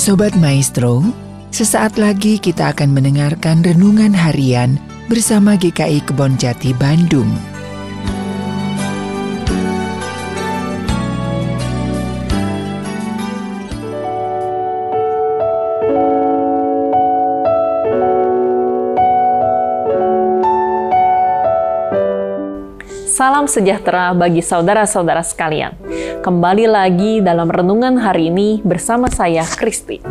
Sobat Maestro, sesaat lagi kita akan mendengarkan renungan harian bersama GKI Kebon Jati Bandung. Salam sejahtera bagi saudara-saudara sekalian. Kembali lagi dalam renungan hari ini bersama saya, Kristi.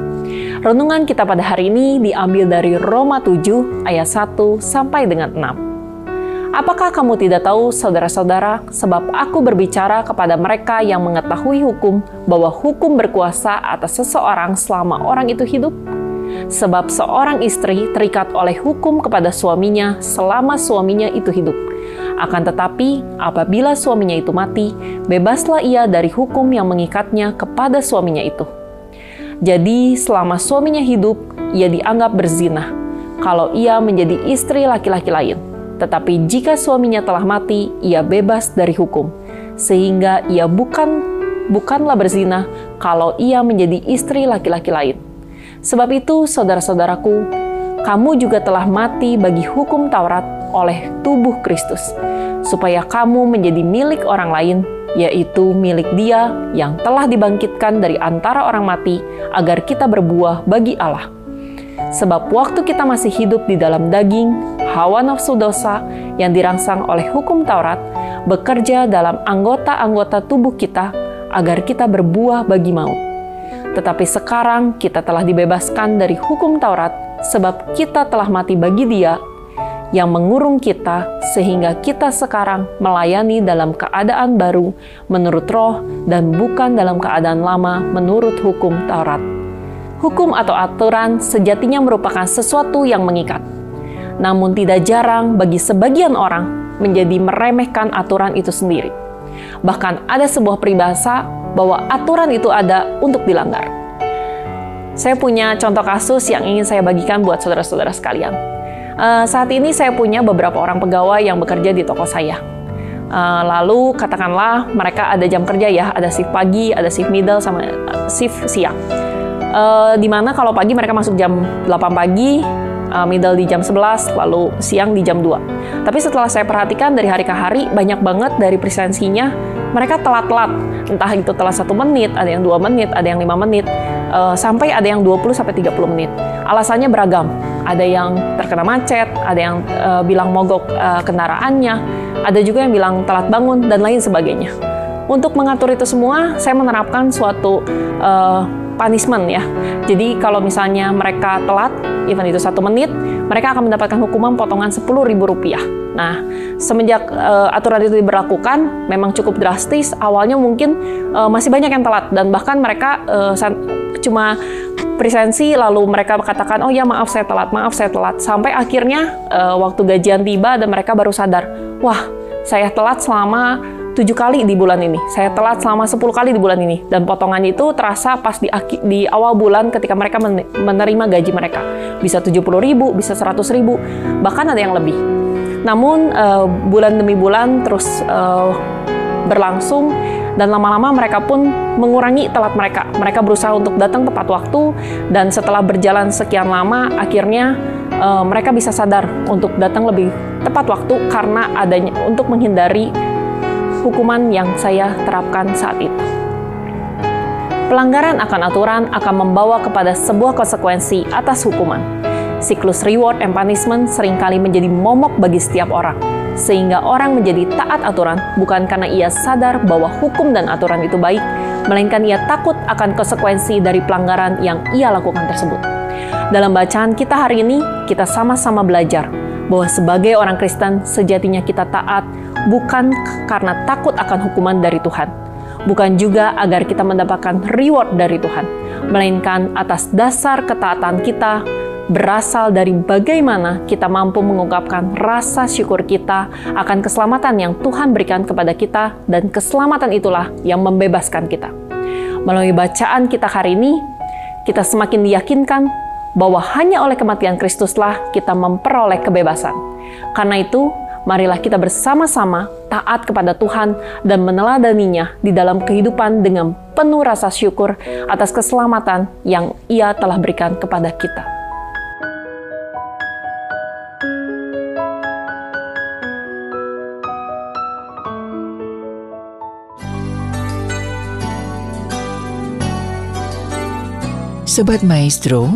Renungan kita pada hari ini diambil dari Roma 7 ayat 1 sampai dengan 6. Apakah kamu tidak tahu, saudara-saudara, sebab aku berbicara kepada mereka yang mengetahui hukum, bahwa hukum berkuasa atas seseorang selama orang itu hidup? Sebab seorang istri terikat oleh hukum kepada suaminya selama suaminya itu hidup akan tetapi, apabila suaminya itu mati, bebaslah ia dari hukum yang mengikatnya kepada suaminya itu. Jadi, selama suaminya hidup, ia dianggap berzina kalau ia menjadi istri laki-laki lain. Tetapi jika suaminya telah mati, ia bebas dari hukum, sehingga ia bukan bukanlah berzina kalau ia menjadi istri laki-laki lain. Sebab itu, saudara-saudaraku, kamu juga telah mati bagi hukum Taurat oleh tubuh Kristus, supaya kamu menjadi milik orang lain, yaitu milik Dia yang telah dibangkitkan dari antara orang mati, agar kita berbuah bagi Allah. Sebab waktu kita masih hidup di dalam daging, hawa nafsu dosa yang dirangsang oleh hukum Taurat bekerja dalam anggota-anggota tubuh kita agar kita berbuah bagi maut. Tetapi sekarang kita telah dibebaskan dari hukum Taurat sebab kita telah mati bagi Dia yang mengurung kita sehingga kita sekarang melayani dalam keadaan baru menurut roh dan bukan dalam keadaan lama menurut hukum Taurat. Hukum atau aturan sejatinya merupakan sesuatu yang mengikat. Namun tidak jarang bagi sebagian orang menjadi meremehkan aturan itu sendiri. Bahkan ada sebuah peribahasa bahwa aturan itu ada untuk dilanggar. Saya punya contoh kasus yang ingin saya bagikan buat saudara-saudara sekalian Uh, saat ini saya punya beberapa orang pegawai yang bekerja di toko saya. Uh, lalu katakanlah mereka ada jam kerja ya, ada shift pagi, ada shift middle, sama uh, shift siang. Uh, di mana kalau pagi mereka masuk jam 8 pagi, uh, middle di jam 11, lalu siang di jam 2. Tapi setelah saya perhatikan dari hari ke hari, banyak banget dari presensinya mereka telat-telat. Entah itu telat satu menit, ada yang dua menit, ada yang lima menit, uh, sampai ada yang 20 sampai 30 menit. Alasannya beragam ada yang terkena macet, ada yang uh, bilang mogok uh, kendaraannya, ada juga yang bilang telat bangun dan lain sebagainya. Untuk mengatur itu semua, saya menerapkan suatu uh, punishment ya. Jadi kalau misalnya mereka telat, even itu satu menit, mereka akan mendapatkan hukuman potongan sepuluh ribu rupiah. Nah, semenjak uh, aturan itu diberlakukan, memang cukup drastis. Awalnya mungkin uh, masih banyak yang telat dan bahkan mereka uh, cuma presensi lalu mereka katakan oh ya maaf saya telat maaf saya telat sampai akhirnya uh, waktu gajian tiba dan mereka baru sadar wah saya telat selama tujuh kali di bulan ini. Saya telat selama 10 kali di bulan ini. Dan potongan itu terasa pas di di awal bulan ketika mereka menerima gaji mereka. Bisa 70 ribu bisa 100 ribu bahkan ada yang lebih. Namun uh, bulan demi bulan terus uh, berlangsung dan lama-lama mereka pun mengurangi telat mereka. Mereka berusaha untuk datang tepat waktu dan setelah berjalan sekian lama akhirnya uh, mereka bisa sadar untuk datang lebih tepat waktu karena adanya untuk menghindari hukuman yang saya terapkan saat itu. Pelanggaran akan aturan akan membawa kepada sebuah konsekuensi atas hukuman. Siklus reward and punishment sering kali menjadi momok bagi setiap orang sehingga orang menjadi taat aturan bukan karena ia sadar bahwa hukum dan aturan itu baik, melainkan ia takut akan konsekuensi dari pelanggaran yang ia lakukan tersebut. Dalam bacaan kita hari ini, kita sama-sama belajar bahwa sebagai orang Kristen sejatinya kita taat bukan karena takut akan hukuman dari Tuhan, bukan juga agar kita mendapatkan reward dari Tuhan, melainkan atas dasar ketaatan kita berasal dari bagaimana kita mampu mengungkapkan rasa syukur kita akan keselamatan yang Tuhan berikan kepada kita, dan keselamatan itulah yang membebaskan kita. Melalui bacaan kita hari ini, kita semakin diyakinkan bahwa hanya oleh kematian Kristuslah kita memperoleh kebebasan. Karena itu, Marilah kita bersama-sama taat kepada Tuhan dan meneladaninya di dalam kehidupan dengan penuh rasa syukur atas keselamatan yang Ia telah berikan kepada kita. Sobat Maestro,